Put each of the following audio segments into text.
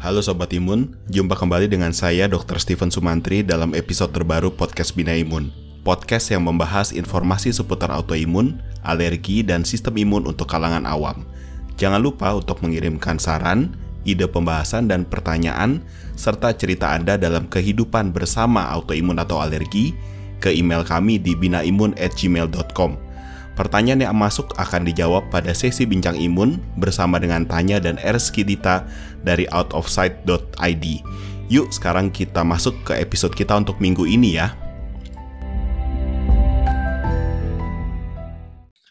Halo Sobat Imun, jumpa kembali dengan saya Dr. Steven Sumantri dalam episode terbaru Podcast Bina Imun. Podcast yang membahas informasi seputar autoimun, alergi, dan sistem imun untuk kalangan awam. Jangan lupa untuk mengirimkan saran, ide pembahasan dan pertanyaan, serta cerita Anda dalam kehidupan bersama autoimun atau alergi ke email kami di binaimun@gmail.com. Pertanyaan yang masuk akan dijawab pada sesi bincang imun bersama dengan Tanya dan Erski Dita dari outofsight.id. Yuk sekarang kita masuk ke episode kita untuk minggu ini ya.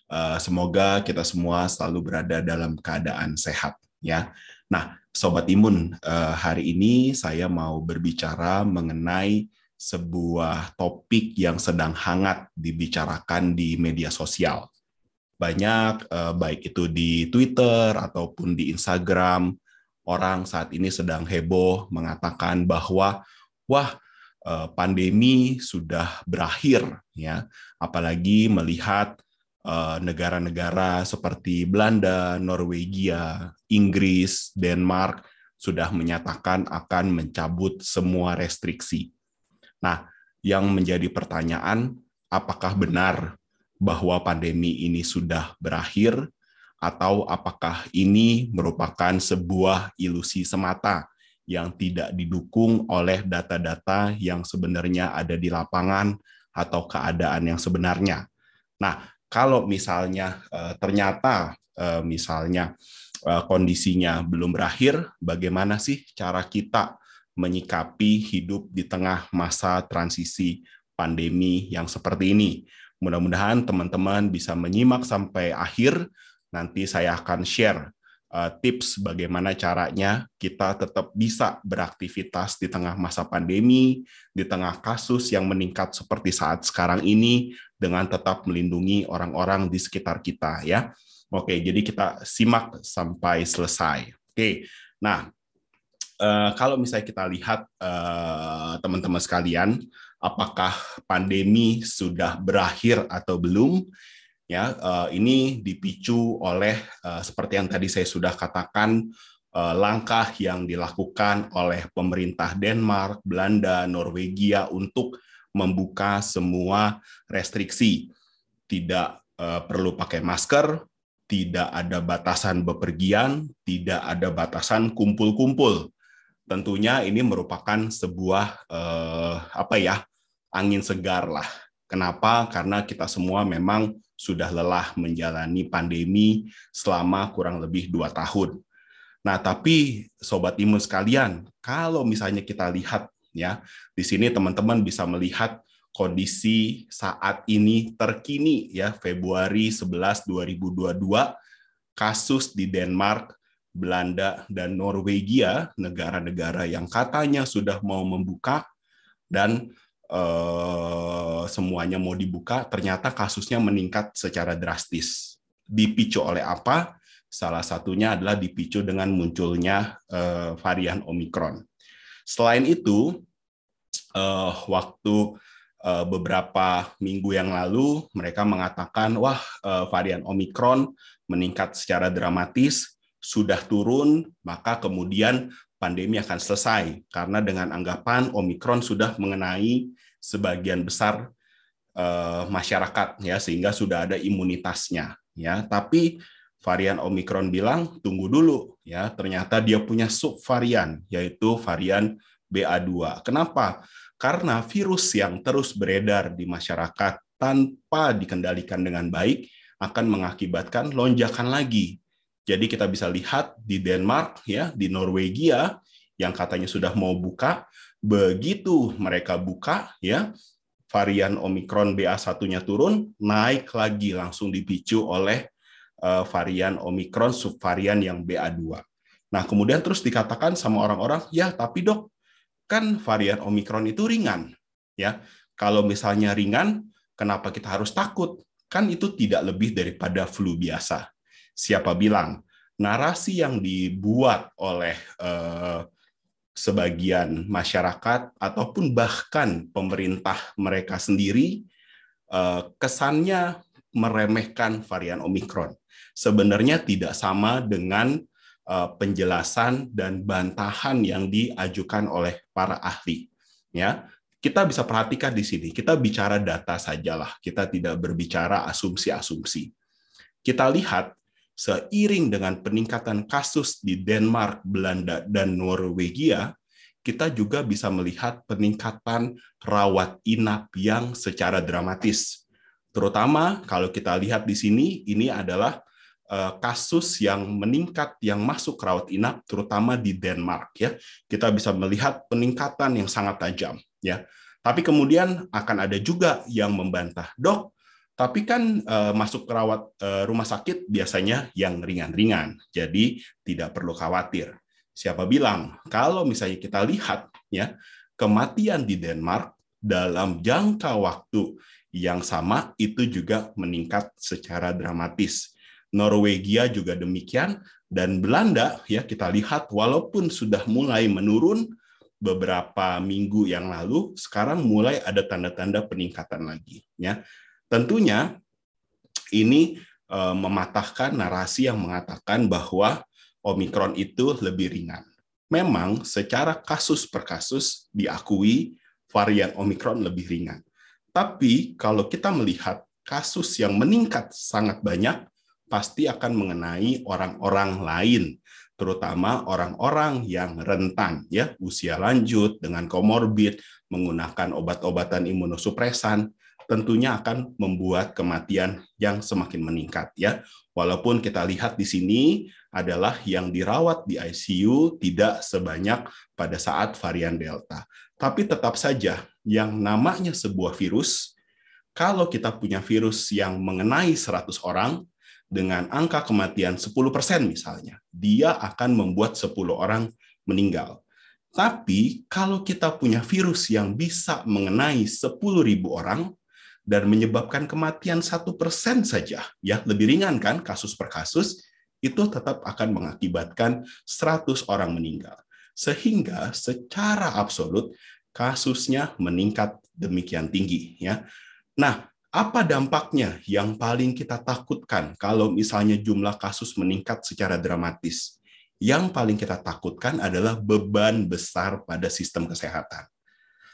Uh, semoga kita semua selalu berada dalam keadaan sehat ya. Nah, sobat imun, uh, hari ini saya mau berbicara mengenai sebuah topik yang sedang hangat dibicarakan di media sosial. Banyak, eh, baik itu di Twitter ataupun di Instagram, orang saat ini sedang heboh mengatakan bahwa, wah, eh, pandemi sudah berakhir, ya. Apalagi melihat eh, negara-negara seperti Belanda, Norwegia, Inggris, Denmark sudah menyatakan akan mencabut semua restriksi Nah, yang menjadi pertanyaan, apakah benar bahwa pandemi ini sudah berakhir, atau apakah ini merupakan sebuah ilusi semata yang tidak didukung oleh data-data yang sebenarnya ada di lapangan atau keadaan yang sebenarnya. Nah, kalau misalnya eh, ternyata eh, misalnya eh, kondisinya belum berakhir, bagaimana sih cara kita menyikapi hidup di tengah masa transisi pandemi yang seperti ini. Mudah-mudahan teman-teman bisa menyimak sampai akhir. Nanti saya akan share uh, tips bagaimana caranya kita tetap bisa beraktivitas di tengah masa pandemi, di tengah kasus yang meningkat seperti saat sekarang ini, dengan tetap melindungi orang-orang di sekitar kita ya. Oke, jadi kita simak sampai selesai. Oke, nah uh, kalau misalnya kita lihat uh, teman-teman sekalian, apakah pandemi sudah berakhir atau belum? Ya, uh, ini dipicu oleh uh, seperti yang tadi saya sudah katakan uh, langkah yang dilakukan oleh pemerintah Denmark, Belanda, Norwegia untuk membuka semua restriksi. Tidak uh, perlu pakai masker, tidak ada batasan bepergian, tidak ada batasan kumpul-kumpul tentunya ini merupakan sebuah eh, apa ya angin segar lah. Kenapa? Karena kita semua memang sudah lelah menjalani pandemi selama kurang lebih dua tahun. Nah, tapi sobat imun sekalian, kalau misalnya kita lihat ya, di sini teman-teman bisa melihat kondisi saat ini terkini ya Februari 11 2022 kasus di Denmark Belanda dan Norwegia, negara-negara yang katanya sudah mau membuka dan eh, semuanya mau dibuka, ternyata kasusnya meningkat secara drastis. Dipicu oleh apa? Salah satunya adalah dipicu dengan munculnya eh, varian Omikron. Selain itu, eh, waktu eh, beberapa minggu yang lalu mereka mengatakan, wah eh, varian Omikron meningkat secara dramatis sudah turun, maka kemudian pandemi akan selesai karena dengan anggapan Omikron sudah mengenai sebagian besar uh, masyarakat ya sehingga sudah ada imunitasnya ya. Tapi varian Omikron bilang tunggu dulu ya, ternyata dia punya subvarian yaitu varian BA2. Kenapa? Karena virus yang terus beredar di masyarakat tanpa dikendalikan dengan baik akan mengakibatkan lonjakan lagi jadi kita bisa lihat di Denmark ya, di Norwegia yang katanya sudah mau buka, begitu mereka buka ya, varian Omikron BA1-nya turun, naik lagi langsung dipicu oleh uh, varian Omikron subvarian yang BA2. Nah, kemudian terus dikatakan sama orang-orang, ya tapi dok, kan varian Omikron itu ringan. ya Kalau misalnya ringan, kenapa kita harus takut? Kan itu tidak lebih daripada flu biasa siapa bilang narasi yang dibuat oleh eh, sebagian masyarakat ataupun bahkan pemerintah mereka sendiri eh, kesannya meremehkan varian Omikron. Sebenarnya tidak sama dengan uh, penjelasan dan bantahan yang diajukan oleh para ahli. Ya, kita bisa perhatikan di sini. Kita bicara data sajalah. Kita tidak berbicara asumsi-asumsi. Kita lihat seiring dengan peningkatan kasus di Denmark, Belanda, dan Norwegia, kita juga bisa melihat peningkatan rawat inap yang secara dramatis. Terutama kalau kita lihat di sini, ini adalah eh, kasus yang meningkat yang masuk rawat inap terutama di Denmark ya. Kita bisa melihat peningkatan yang sangat tajam ya. Tapi kemudian akan ada juga yang membantah, "Dok, tapi kan uh, masuk rawat uh, rumah sakit biasanya yang ringan-ringan, jadi tidak perlu khawatir. Siapa bilang kalau misalnya kita lihat ya kematian di Denmark dalam jangka waktu yang sama itu juga meningkat secara dramatis. Norwegia juga demikian dan Belanda ya kita lihat walaupun sudah mulai menurun beberapa minggu yang lalu sekarang mulai ada tanda-tanda peningkatan lagi ya Tentunya ini eh, mematahkan narasi yang mengatakan bahwa Omikron itu lebih ringan. Memang secara kasus per kasus diakui varian Omikron lebih ringan. Tapi kalau kita melihat kasus yang meningkat sangat banyak, pasti akan mengenai orang-orang lain, terutama orang-orang yang rentan, ya usia lanjut dengan komorbid, menggunakan obat-obatan imunosupresan, tentunya akan membuat kematian yang semakin meningkat ya. Walaupun kita lihat di sini adalah yang dirawat di ICU tidak sebanyak pada saat varian Delta. Tapi tetap saja yang namanya sebuah virus kalau kita punya virus yang mengenai 100 orang dengan angka kematian 10% misalnya, dia akan membuat 10 orang meninggal. Tapi kalau kita punya virus yang bisa mengenai 10.000 orang, dan menyebabkan kematian satu persen saja, ya lebih ringan kan kasus per kasus, itu tetap akan mengakibatkan 100 orang meninggal. Sehingga secara absolut kasusnya meningkat demikian tinggi. ya. Nah, apa dampaknya yang paling kita takutkan kalau misalnya jumlah kasus meningkat secara dramatis? Yang paling kita takutkan adalah beban besar pada sistem kesehatan.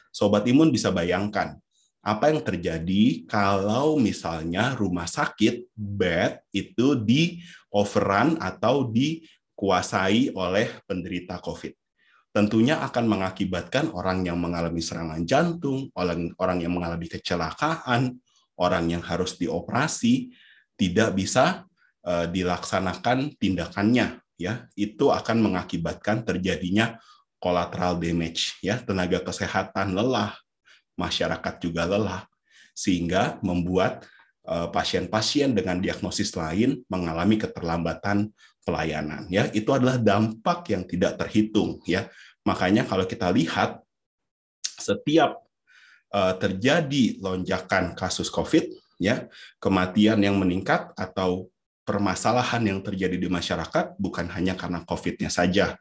Sobat imun bisa bayangkan, apa yang terjadi kalau misalnya rumah sakit bed itu di overrun atau dikuasai oleh penderita COVID. Tentunya akan mengakibatkan orang yang mengalami serangan jantung, orang orang yang mengalami kecelakaan, orang yang harus dioperasi tidak bisa uh, dilaksanakan tindakannya ya. Itu akan mengakibatkan terjadinya collateral damage ya, tenaga kesehatan lelah, masyarakat juga lelah, sehingga membuat eh, pasien-pasien dengan diagnosis lain mengalami keterlambatan pelayanan. Ya, itu adalah dampak yang tidak terhitung. Ya, makanya kalau kita lihat setiap eh, terjadi lonjakan kasus COVID, ya kematian yang meningkat atau permasalahan yang terjadi di masyarakat bukan hanya karena COVID-nya saja,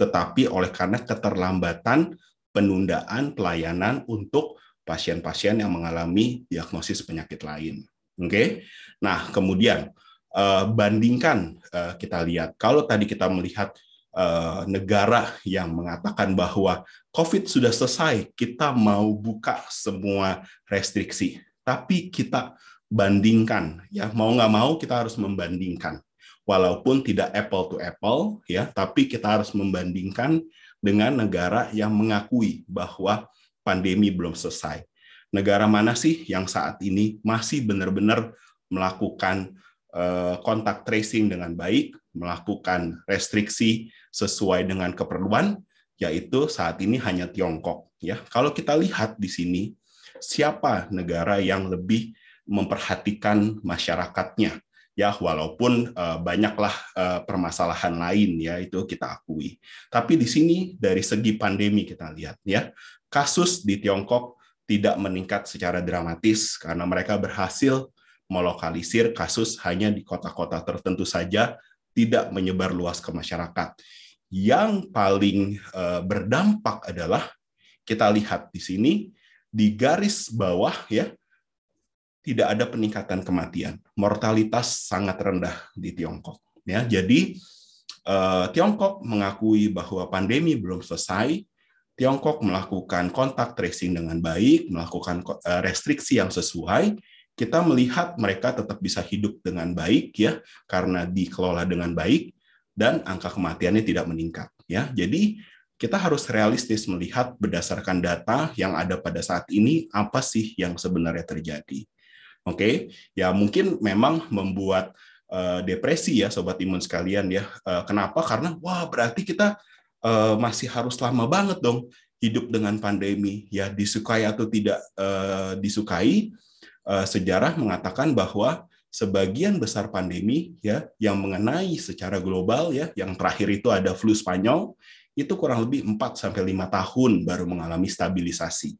tetapi oleh karena keterlambatan penundaan pelayanan untuk pasien-pasien yang mengalami diagnosis penyakit lain. Oke. Okay? Nah, kemudian uh, bandingkan uh, kita lihat kalau tadi kita melihat uh, negara yang mengatakan bahwa COVID sudah selesai, kita mau buka semua restriksi. Tapi kita bandingkan ya, mau nggak mau kita harus membandingkan. Walaupun tidak apple to apple ya, tapi kita harus membandingkan dengan negara yang mengakui bahwa pandemi belum selesai. Negara mana sih yang saat ini masih benar-benar melakukan eh, kontak tracing dengan baik, melakukan restriksi sesuai dengan keperluan, yaitu saat ini hanya Tiongkok. Ya, kalau kita lihat di sini, siapa negara yang lebih memperhatikan masyarakatnya? Ya walaupun uh, banyaklah uh, permasalahan lain ya itu kita akui. Tapi di sini dari segi pandemi kita lihat ya kasus di Tiongkok tidak meningkat secara dramatis karena mereka berhasil melokalisir kasus hanya di kota-kota tertentu saja tidak menyebar luas ke masyarakat. Yang paling uh, berdampak adalah kita lihat di sini di garis bawah ya tidak ada peningkatan kematian. Mortalitas sangat rendah di Tiongkok. Ya, jadi uh, Tiongkok mengakui bahwa pandemi belum selesai. Tiongkok melakukan kontak tracing dengan baik, melakukan uh, restriksi yang sesuai. Kita melihat mereka tetap bisa hidup dengan baik ya karena dikelola dengan baik dan angka kematiannya tidak meningkat ya. Jadi kita harus realistis melihat berdasarkan data yang ada pada saat ini apa sih yang sebenarnya terjadi. Oke, okay? ya mungkin memang membuat uh, depresi ya sobat imun sekalian ya. Uh, kenapa? Karena wah berarti kita uh, masih harus lama banget dong hidup dengan pandemi ya disukai atau tidak uh, disukai. Uh, sejarah mengatakan bahwa sebagian besar pandemi ya yang mengenai secara global ya yang terakhir itu ada flu Spanyol itu kurang lebih 4 sampai 5 tahun baru mengalami stabilisasi.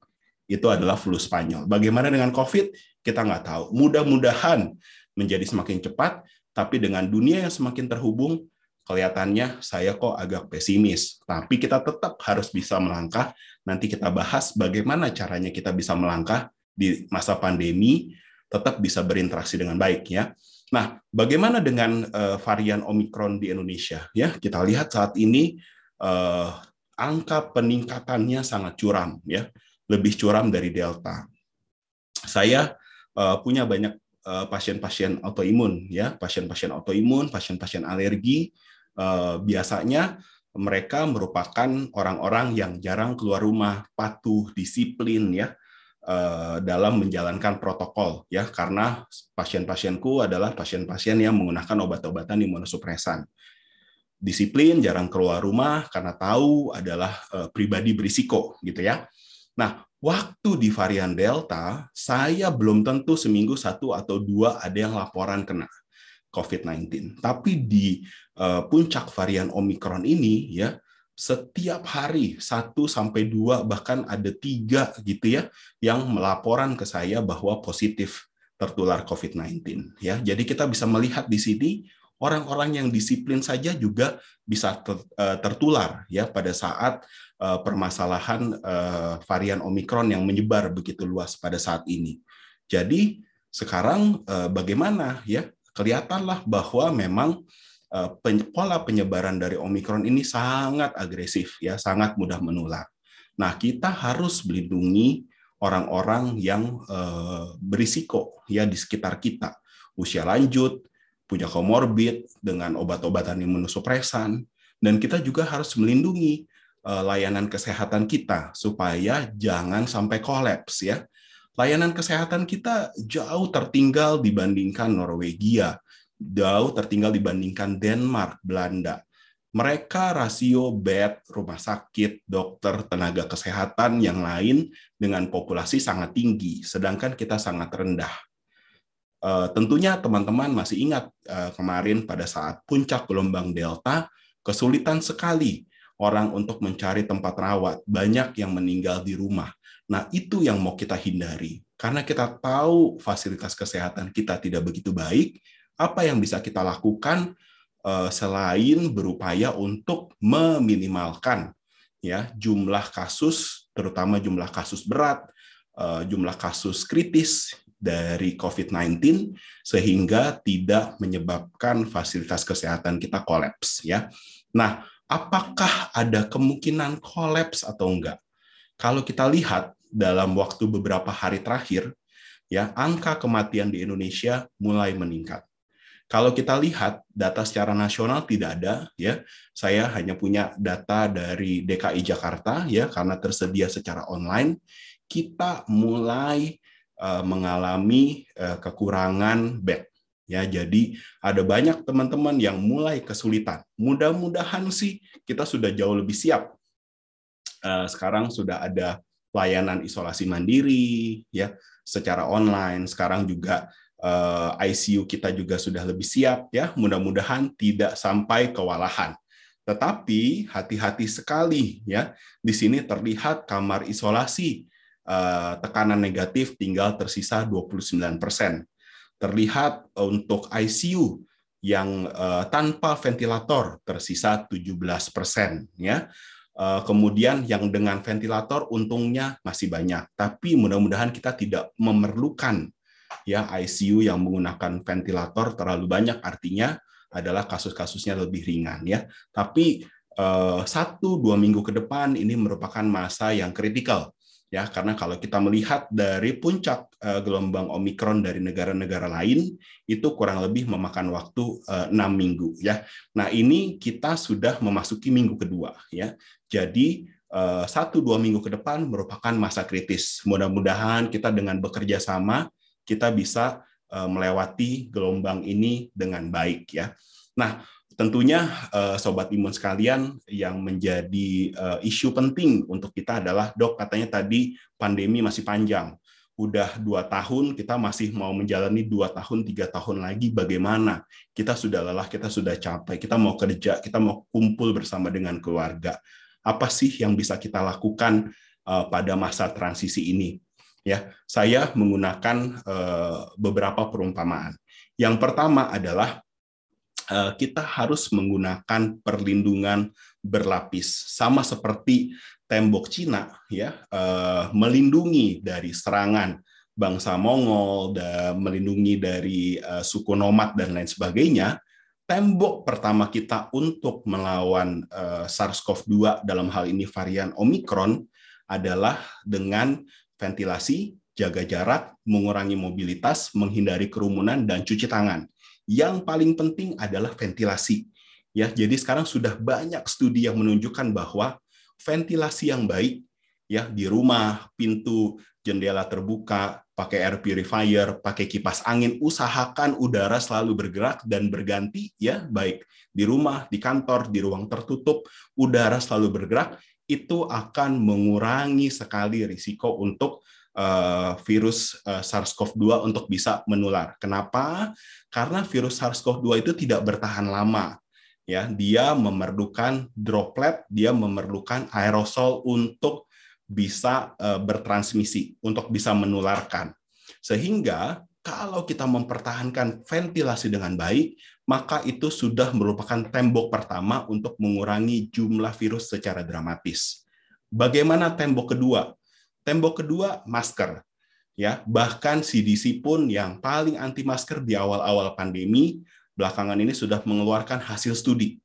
Itu adalah flu Spanyol. Bagaimana dengan COVID? Kita nggak tahu. Mudah-mudahan menjadi semakin cepat, tapi dengan dunia yang semakin terhubung, kelihatannya saya kok agak pesimis. Tapi kita tetap harus bisa melangkah. Nanti kita bahas bagaimana caranya kita bisa melangkah di masa pandemi, tetap bisa berinteraksi dengan baik ya. Nah, bagaimana dengan uh, varian Omikron di Indonesia? Ya, kita lihat saat ini uh, angka peningkatannya sangat curam ya, lebih curam dari delta. Saya uh, punya banyak uh, pasien-pasien autoimun ya, pasien-pasien autoimun, pasien-pasien alergi uh, biasanya mereka merupakan orang-orang yang jarang keluar rumah, patuh, disiplin ya dalam menjalankan protokol ya. Karena pasien-pasienku adalah pasien-pasien yang menggunakan obat-obatan imunosupresan. Disiplin, jarang keluar rumah karena tahu adalah uh, pribadi berisiko gitu ya. Nah, waktu di varian Delta, saya belum tentu seminggu satu atau dua ada yang laporan kena COVID-19. Tapi di uh, puncak varian Omicron ini ya, setiap hari satu sampai dua bahkan ada tiga gitu ya yang melaporan ke saya bahwa positif tertular COVID-19 ya. Jadi kita bisa melihat di sini orang-orang yang disiplin saja juga bisa eh, tertular ya pada saat permasalahan eh, varian Omikron yang menyebar begitu luas pada saat ini. Jadi sekarang bagaimana ya kelihatanlah bahwa memang pola penyebaran dari Omikron ini sangat agresif ya, sangat mudah menular. Nah, kita harus melindungi orang-orang yang berisiko ya di sekitar kita, usia lanjut, punya komorbid dengan obat-obatan imunosupresan dan kita juga harus melindungi layanan kesehatan kita supaya jangan sampai kolaps ya. Layanan kesehatan kita jauh tertinggal dibandingkan Norwegia, jauh tertinggal dibandingkan Denmark, Belanda. Mereka rasio bed, rumah sakit, dokter, tenaga kesehatan yang lain dengan populasi sangat tinggi, sedangkan kita sangat rendah Uh, tentunya teman-teman masih ingat uh, kemarin pada saat puncak gelombang Delta, kesulitan sekali orang untuk mencari tempat rawat, banyak yang meninggal di rumah. Nah, itu yang mau kita hindari. Karena kita tahu fasilitas kesehatan kita tidak begitu baik, apa yang bisa kita lakukan uh, selain berupaya untuk meminimalkan ya jumlah kasus, terutama jumlah kasus berat, jumlah kasus kritis dari COVID-19 sehingga tidak menyebabkan fasilitas kesehatan kita kolaps ya. Nah, apakah ada kemungkinan kolaps atau enggak? Kalau kita lihat dalam waktu beberapa hari terakhir ya, angka kematian di Indonesia mulai meningkat. Kalau kita lihat data secara nasional tidak ada ya. Saya hanya punya data dari DKI Jakarta ya karena tersedia secara online. Kita mulai Eh, mengalami eh, kekurangan bed. Ya, jadi ada banyak teman-teman yang mulai kesulitan. Mudah-mudahan sih kita sudah jauh lebih siap. Eh, sekarang sudah ada layanan isolasi mandiri ya secara online. Sekarang juga ICU kita juga sudah lebih siap ya. Mudah-mudahan tidak sampai kewalahan. Tetapi hati-hati sekali ya. Di sini terlihat kamar isolasi Eh, tekanan negatif tinggal tersisa 29 persen. Terlihat untuk ICU yang uh, tanpa ventilator tersisa 17 persen. Ya. Uh, kemudian yang dengan ventilator untungnya masih banyak, tapi mudah-mudahan kita tidak memerlukan ya ICU yang menggunakan ventilator terlalu banyak. Artinya adalah kasus-kasusnya lebih ringan ya. Tapi uh, satu dua minggu ke depan ini merupakan masa yang kritikal ya karena kalau kita melihat dari puncak uh, gelombang omikron dari negara-negara lain itu kurang lebih memakan waktu enam uh, minggu ya. Nah ini kita sudah memasuki minggu kedua ya. Jadi satu dua minggu ke depan merupakan masa kritis. Mudah-mudahan kita dengan bekerja sama kita bisa Eh, melewati gelombang ini dengan baik ya. Nah, tentunya eh, sobat imun sekalian yang menjadi eh, isu penting untuk kita adalah dok katanya tadi pandemi masih panjang. Udah dua tahun kita masih mau menjalani dua tahun tiga tahun lagi bagaimana? Kita sudah lelah kita sudah capek kita mau kerja kita mau kumpul bersama dengan keluarga. Apa sih yang bisa kita lakukan pada masa transisi ini? Ya saya menggunakan uh, beberapa perumpamaan. Yang pertama adalah uh, kita harus menggunakan perlindungan berlapis sama seperti tembok Cina ya uh, melindungi dari serangan bangsa Mongol dan melindungi dari uh, suku nomad dan lain sebagainya tembok pertama kita untuk melawan uh, SARS-CoV-2 dalam hal ini varian Omicron adalah dengan ventilasi, jaga jarak, mengurangi mobilitas, menghindari kerumunan dan cuci tangan. Yang paling penting adalah ventilasi. Ya, jadi sekarang sudah banyak studi yang menunjukkan bahwa ventilasi yang baik ya di rumah, pintu, jendela terbuka, pakai air purifier, pakai kipas angin, usahakan udara selalu bergerak dan berganti ya, baik di rumah, di kantor, di ruang tertutup, udara selalu bergerak itu akan mengurangi sekali risiko untuk uh, virus uh, SARS-CoV-2 untuk bisa menular. Kenapa? Karena virus SARS-CoV-2 itu tidak bertahan lama. Ya, dia memerlukan droplet, dia memerlukan aerosol untuk bisa uh, bertransmisi, untuk bisa menularkan. Sehingga kalau kita mempertahankan ventilasi dengan baik, maka itu sudah merupakan tembok pertama untuk mengurangi jumlah virus secara dramatis. Bagaimana tembok kedua? Tembok kedua masker. Ya, bahkan CDC pun yang paling anti masker di awal-awal pandemi belakangan ini sudah mengeluarkan hasil studi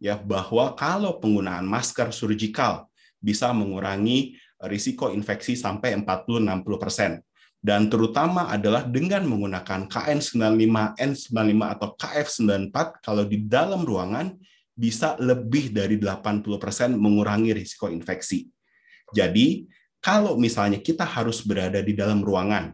ya bahwa kalau penggunaan masker surgical bisa mengurangi risiko infeksi sampai 40-60 persen dan terutama adalah dengan menggunakan KN95, N95 atau KF94 kalau di dalam ruangan bisa lebih dari 80% mengurangi risiko infeksi. Jadi, kalau misalnya kita harus berada di dalam ruangan,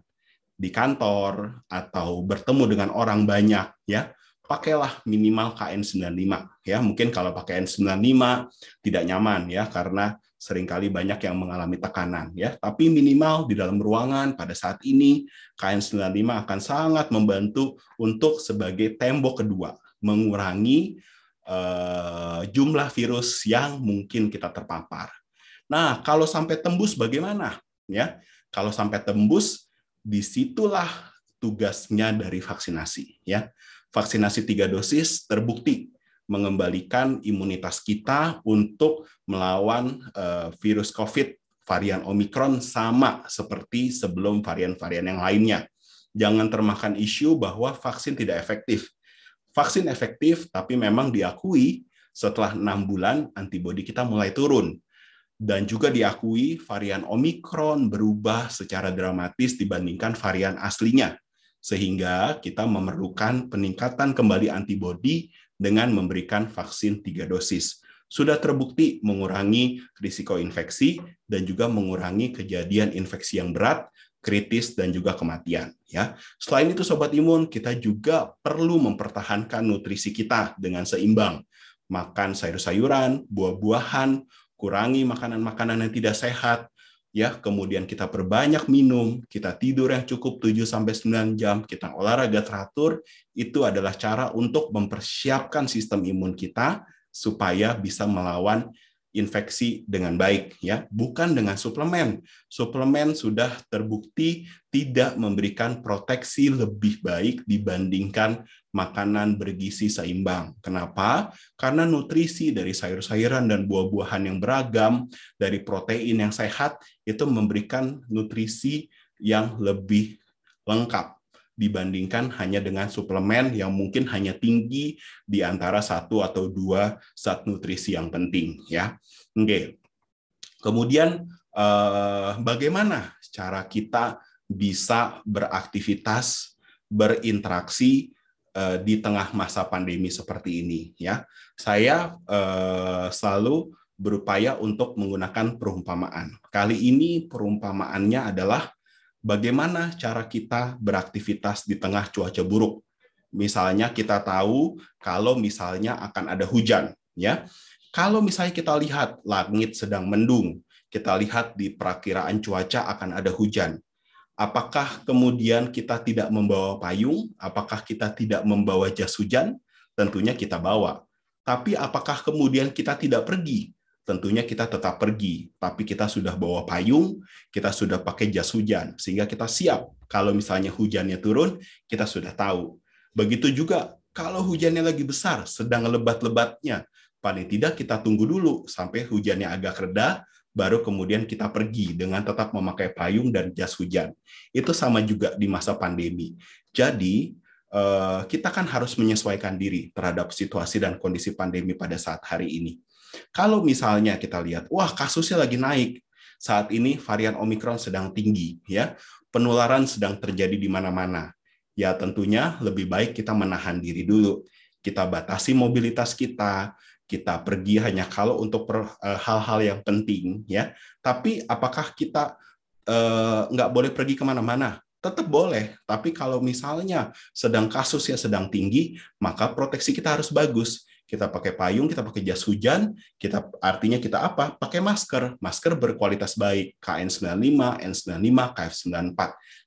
di kantor atau bertemu dengan orang banyak ya, pakailah minimal KN95 ya. Mungkin kalau pakai N95 tidak nyaman ya karena sering kali banyak yang mengalami tekanan ya. Tapi minimal di dalam ruangan pada saat ini KN95 akan sangat membantu untuk sebagai tembok kedua mengurangi uh, jumlah virus yang mungkin kita terpapar. Nah, kalau sampai tembus bagaimana? Ya, kalau sampai tembus, di situlah tugasnya dari vaksinasi. Ya, vaksinasi tiga dosis terbukti mengembalikan imunitas kita untuk melawan uh, virus COVID varian Omicron sama seperti sebelum varian-varian yang lainnya. Jangan termakan isu bahwa vaksin tidak efektif. Vaksin efektif, tapi memang diakui setelah enam bulan antibodi kita mulai turun. Dan juga diakui varian Omicron berubah secara dramatis dibandingkan varian aslinya. Sehingga kita memerlukan peningkatan kembali antibodi dengan memberikan vaksin tiga dosis. Sudah terbukti mengurangi risiko infeksi dan juga mengurangi kejadian infeksi yang berat, kritis dan juga kematian ya. Selain itu sobat imun, kita juga perlu mempertahankan nutrisi kita dengan seimbang. Makan sayur-sayuran, buah-buahan, kurangi makanan-makanan yang tidak sehat, ya. Kemudian kita perbanyak minum, kita tidur yang cukup 7 sampai 9 jam, kita olahraga teratur, itu adalah cara untuk mempersiapkan sistem imun kita supaya bisa melawan infeksi dengan baik ya. Bukan dengan suplemen. Suplemen sudah terbukti tidak memberikan proteksi lebih baik dibandingkan makanan bergizi seimbang. Kenapa? Karena nutrisi dari sayur-sayuran dan buah-buahan yang beragam dari protein yang sehat itu memberikan nutrisi yang lebih lengkap dibandingkan hanya dengan suplemen yang mungkin hanya tinggi di antara satu atau dua zat nutrisi yang penting ya. Oke. Kemudian eh, bagaimana cara kita bisa beraktivitas, berinteraksi eh, di tengah masa pandemi seperti ini ya. Saya eh, selalu berupaya untuk menggunakan perumpamaan. Kali ini perumpamaannya adalah bagaimana cara kita beraktivitas di tengah cuaca buruk. Misalnya kita tahu kalau misalnya akan ada hujan, ya. Kalau misalnya kita lihat langit sedang mendung, kita lihat di perakiraan cuaca akan ada hujan. Apakah kemudian kita tidak membawa payung? Apakah kita tidak membawa jas hujan? Tentunya kita bawa. Tapi apakah kemudian kita tidak pergi? Tentunya kita tetap pergi, tapi kita sudah bawa payung, kita sudah pakai jas hujan, sehingga kita siap. Kalau misalnya hujannya turun, kita sudah tahu. Begitu juga kalau hujannya lagi besar, sedang lebat-lebatnya, paling tidak kita tunggu dulu sampai hujannya agak reda, baru kemudian kita pergi dengan tetap memakai payung dan jas hujan. Itu sama juga di masa pandemi. Jadi, eh, kita kan harus menyesuaikan diri terhadap situasi dan kondisi pandemi pada saat hari ini kalau misalnya kita lihat, wah kasusnya lagi naik, saat ini varian Omikron sedang tinggi, ya penularan sedang terjadi di mana-mana. Ya tentunya lebih baik kita menahan diri dulu. Kita batasi mobilitas kita, kita pergi hanya kalau untuk eh, hal-hal yang penting, ya. Tapi apakah kita uh, nggak boleh pergi ke mana-mana? Tetap boleh, tapi kalau misalnya sedang kasusnya sedang tinggi, maka proteksi kita harus bagus kita pakai payung, kita pakai jas hujan, kita artinya kita apa? Pakai masker. Masker berkualitas baik, KN95, N95, KF94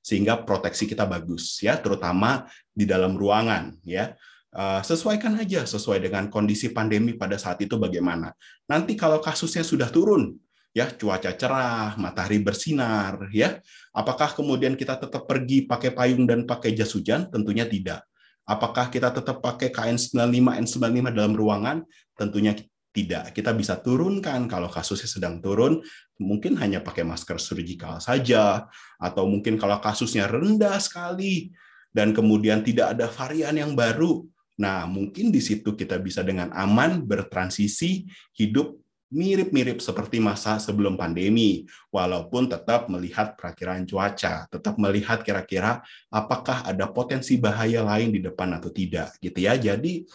sehingga proteksi kita bagus ya, terutama di dalam ruangan ya. Eh, sesuaikan aja sesuai dengan kondisi pandemi pada saat itu bagaimana. Nanti kalau kasusnya sudah turun, ya cuaca cerah, matahari bersinar, ya. Apakah kemudian kita tetap pergi pakai payung dan pakai jas hujan? Tentunya tidak. Apakah kita tetap pakai KN95, N95 dalam ruangan? Tentunya tidak. Kita bisa turunkan kalau kasusnya sedang turun, mungkin hanya pakai masker surgical saja, atau mungkin kalau kasusnya rendah sekali, dan kemudian tidak ada varian yang baru, Nah, mungkin di situ kita bisa dengan aman bertransisi hidup mirip-mirip seperti masa sebelum pandemi, walaupun tetap melihat perakiraan cuaca, tetap melihat kira-kira apakah ada potensi bahaya lain di depan atau tidak, gitu ya. Jadi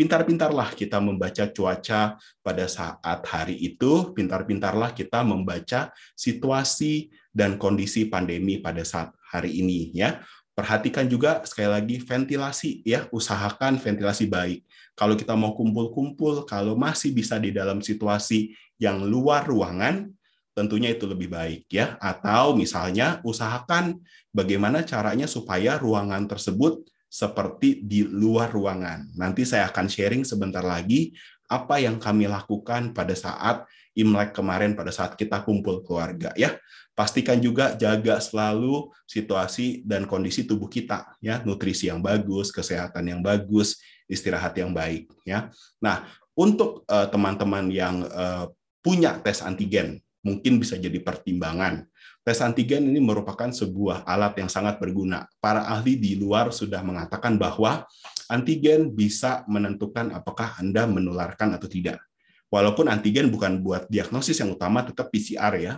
pintar-pintarlah kita membaca cuaca pada saat hari itu, pintar-pintarlah kita membaca situasi dan kondisi pandemi pada saat hari ini, ya. Perhatikan juga sekali lagi ventilasi ya, usahakan ventilasi baik. Kalau kita mau kumpul-kumpul, kalau masih bisa di dalam situasi yang luar ruangan, tentunya itu lebih baik ya. Atau misalnya usahakan bagaimana caranya supaya ruangan tersebut seperti di luar ruangan. Nanti saya akan sharing sebentar lagi apa yang kami lakukan pada saat Imlek kemarin pada saat kita kumpul keluarga ya. Pastikan juga jaga selalu situasi dan kondisi tubuh kita ya, nutrisi yang bagus, kesehatan yang bagus, istirahat yang baik ya. Nah, untuk eh, teman-teman uh, yang uh, punya tes antigen mungkin bisa jadi pertimbangan. Tes antigen ini merupakan sebuah alat yang sangat berguna. Para ahli di luar sudah mengatakan bahwa antigen bisa menentukan apakah Anda menularkan atau tidak. Walaupun antigen bukan buat diagnosis yang utama, tetap PCR ya.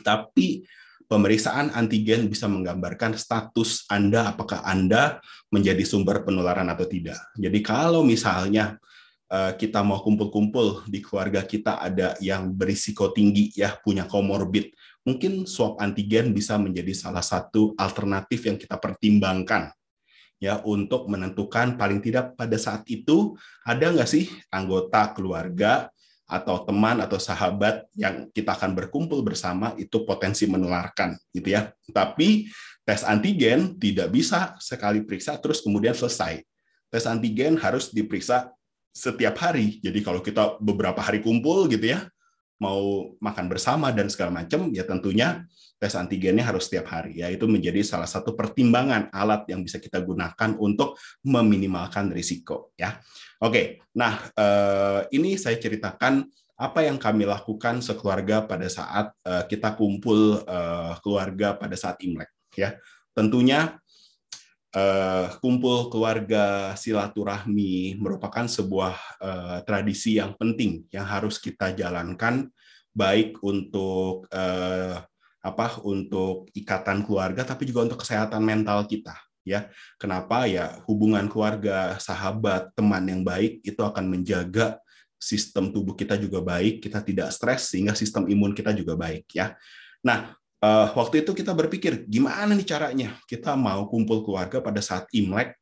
Tapi pemeriksaan antigen bisa menggambarkan status Anda, apakah Anda menjadi sumber penularan atau tidak. Jadi kalau misalnya eh, kita mau kumpul-kumpul di keluarga kita ada yang berisiko tinggi ya punya komorbid, mungkin swab antigen bisa menjadi salah satu alternatif yang kita pertimbangkan ya untuk menentukan paling tidak pada saat itu ada nggak sih anggota keluarga atau teman atau sahabat yang kita akan berkumpul bersama itu potensi menularkan gitu ya. Tapi tes antigen tidak bisa sekali periksa terus kemudian selesai. Tes antigen harus diperiksa setiap hari. Jadi kalau kita beberapa hari kumpul gitu ya, mau makan bersama dan segala macam, ya tentunya tes antigennya harus setiap hari. Ya itu menjadi salah satu pertimbangan alat yang bisa kita gunakan untuk meminimalkan risiko. Ya, oke. Nah eh, ini saya ceritakan apa yang kami lakukan sekeluarga pada saat eh, kita kumpul eh, keluarga pada saat Imlek. Ya, tentunya uh, kumpul keluarga silaturahmi merupakan sebuah uh, tradisi yang penting yang harus kita jalankan baik untuk uh, apa untuk ikatan keluarga tapi juga untuk kesehatan mental kita ya. Kenapa? Ya hubungan keluarga sahabat teman yang baik itu akan menjaga sistem tubuh kita juga baik kita tidak stres sehingga sistem imun kita juga baik ya. Nah uh, waktu itu kita berpikir gimana nih caranya? Kita mau kumpul keluarga pada saat Imlek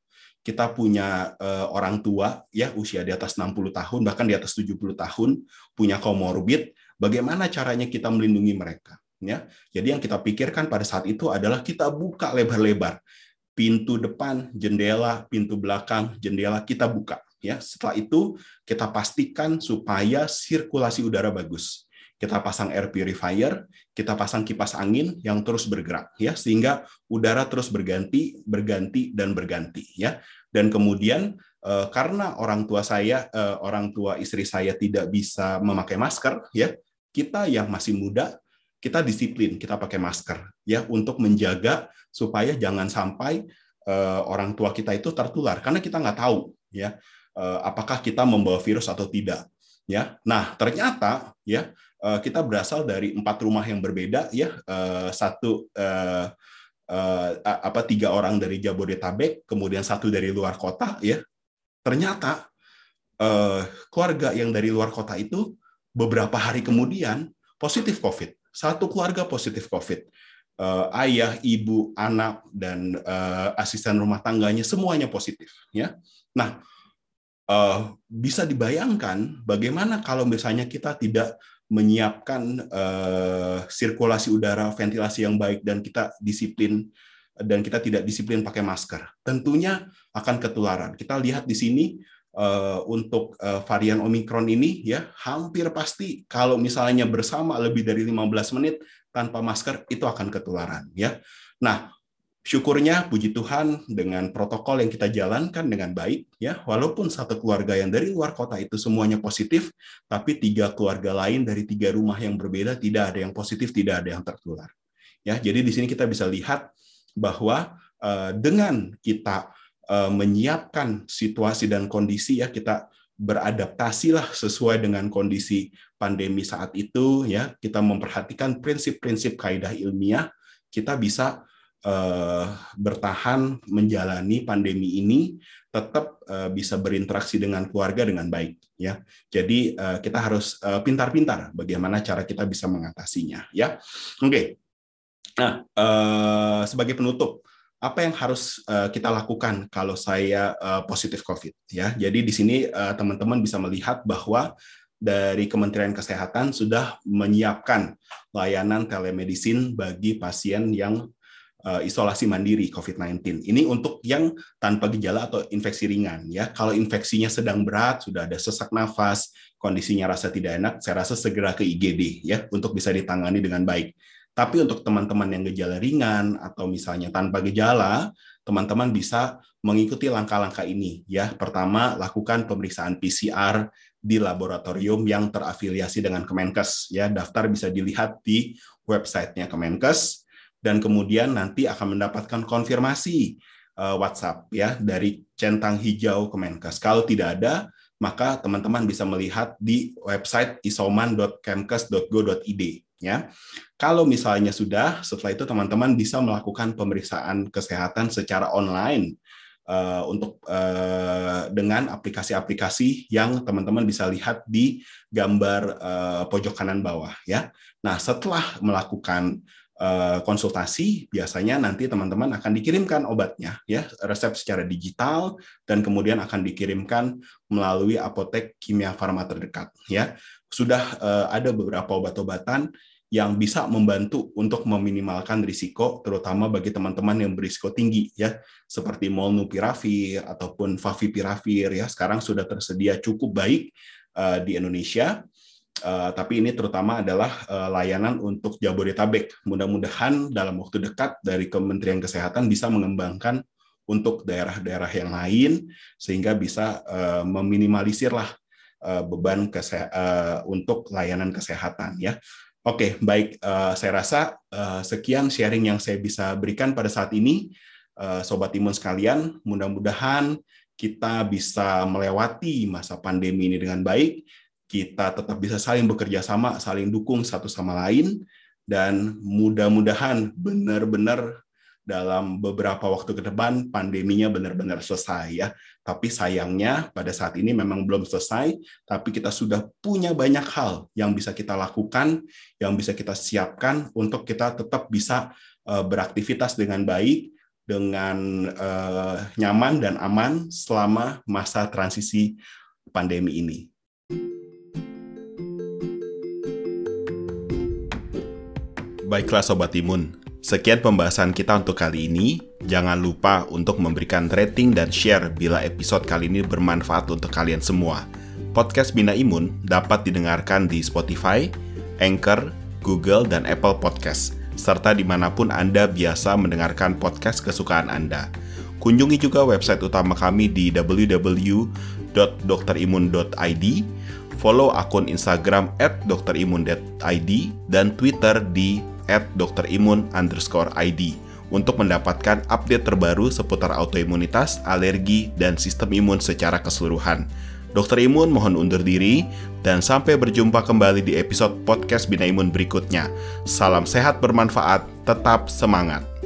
kita punya uh, orang tua ya usia di atas 60 tahun bahkan di atas 70 tahun punya komorbid. Bagaimana caranya kita melindungi mereka ya? Jadi yang kita pikirkan pada saat itu adalah kita buka lebar-lebar. Pintu depan jendela pintu belakang jendela kita buka ya. Setelah itu kita pastikan supaya sirkulasi udara bagus kita pasang air purifier, kita pasang kipas angin yang terus bergerak ya sehingga udara terus berganti, berganti dan berganti ya. Dan kemudian eh, karena orang tua saya, eh, orang tua istri saya tidak bisa memakai masker ya, kita yang masih muda kita disiplin, kita pakai masker ya untuk menjaga supaya jangan sampai eh, orang tua kita itu tertular karena kita nggak tahu ya apakah kita membawa virus atau tidak ya. Nah, ternyata ya Eh, kita berasal dari empat rumah yang berbeda ya. Eh, satu uh, apa tiga orang dari Jabodetabek kemudian satu dari luar kota ya. Ternyata keluarga yang dari luar kota itu beberapa hari kemudian positif COVID. Satu keluarga positif COVID. Ayah ibu anak dan asisten rumah tangganya semuanya positif ya. Nah bisa dibayangkan bagaimana kalau misalnya kita tidak menyiapkan uh, sirkulasi udara, ventilasi yang baik dan kita disiplin dan kita tidak disiplin pakai masker, tentunya akan ketularan. Kita lihat di sini uh, untuk uh, varian Omikron ini ya hampir pasti kalau misalnya bersama lebih dari 15 menit tanpa masker itu akan ketularan ya. Nah, syukurnya puji Tuhan dengan protokol yang kita jalankan dengan baik ya. Walaupun satu keluarga yang dari luar kota itu semuanya positif tapi tiga keluarga lain dari tiga rumah yang berbeda tidak ada yang positif tidak ada yang tertular ya. Jadi di sini kita bisa lihat bahwa uh, dengan kita uh, menyiapkan situasi dan kondisi ya kita beradaptasilah sesuai dengan kondisi pandemi saat itu ya. Kita memperhatikan prinsip-prinsip kaidah ilmiah kita bisa uh, bertahan menjalani pandemi ini tetap uh, bisa berinteraksi dengan keluarga dengan baik ya. Jadi uh, kita harus pintar-pintar bagaimana cara kita bisa mengatasinya ya. Oke. Okay. Nah, sebagai penutup apa yang harus kita lakukan kalau saya positif COVID ya. Jadi di sini teman-teman bisa melihat bahwa dari Kementerian Kesehatan sudah menyiapkan layanan telemedicine bagi pasien yang uh, isolasi mandiri COVID-19. Ini untuk yang tanpa gejala atau infeksi ringan ya. Kalau infeksinya sedang berat, sudah ada sesak nafas, kondisinya rasa tidak enak, saya rasa segera ke IGD ya untuk bisa ditangani dengan baik. Tapi untuk teman-teman yang gejala ringan atau misalnya tanpa gejala, teman-teman bisa mengikuti langkah-langkah ini ya. Pertama, lakukan pemeriksaan PCR di laboratorium yang terafiliasi dengan Kemenkes ya. Daftar bisa dilihat di websitenya Kemenkes dan kemudian nanti akan mendapatkan konfirmasi uh, WhatsApp ya dari centang hijau Kemenkes. Kalau tidak ada, maka teman-teman bisa melihat di website isoman.kemkes.go.id ya. Kalau misalnya sudah, setelah itu teman-teman bisa melakukan pemeriksaan kesehatan secara online uh, untuk uh, dengan aplikasi-aplikasi yang teman-teman bisa lihat di gambar uh, pojok kanan bawah ya. Nah, setelah melakukan konsultasi biasanya nanti teman-teman akan dikirimkan obatnya ya resep secara digital dan kemudian akan dikirimkan melalui apotek kimia farma terdekat ya. Sudah uh, ada beberapa obat-obatan yang bisa membantu untuk meminimalkan risiko terutama bagi teman-teman yang berisiko tinggi ya. Seperti molnupiravir ataupun favipiravir ya. Sekarang sudah tersedia cukup baik uh, di Indonesia Uh, tapi ini terutama adalah uh, layanan untuk Jabodetabek. Mudah-mudahan dalam waktu dekat dari Kementerian Kesehatan bisa mengembangkan untuk daerah-daerah yang lain sehingga bisa uh, meminimalisirlah uh, beban uh, untuk layanan kesehatan ya. Oke, baik. Uh, saya rasa uh, sekian sharing yang saya bisa berikan pada saat ini. uh, sobat imun sekalian, mudah-mudahan kita bisa melewati masa pandemi ini dengan baik, kita tetap bisa saling bekerja sama, saling dukung satu sama lain, dan mudah-mudahan benar-benar dalam beberapa waktu ke depan pandeminya benar-benar selesai ya. Tapi sayangnya pada saat ini memang belum selesai, tapi kita sudah punya banyak hal yang bisa kita lakukan, yang bisa kita siapkan untuk kita tetap bisa eh, beraktivitas dengan baik, dengan uh, nyaman dan aman selama masa transisi pandemi ini. Baiklah Sobat Imun, sekian pembahasan kita untuk kali ini. Jangan lupa untuk memberikan rating dan share bila episode kali ini bermanfaat untuk kalian semua. Podcast Bina Imun dapat didengarkan di Spotify, Anchor, Google, dan Apple Podcast serta di mana pun Anda biasa mendengarkan podcast kesukaan Anda. Kunjungi juga website utama kami di www.dokterimun.id, follow akun Instagram dokterimun.id, dan Twitter di at dokterimun underscore ID untuk mendapatkan update terbaru seputar autoimunitas, alergi, dan sistem imun secara keseluruhan. Dokter Imun mohon undur diri dan sampai berjumpa kembali di episode podcast Bina Imun berikutnya. Salam sehat bermanfaat, tetap semangat.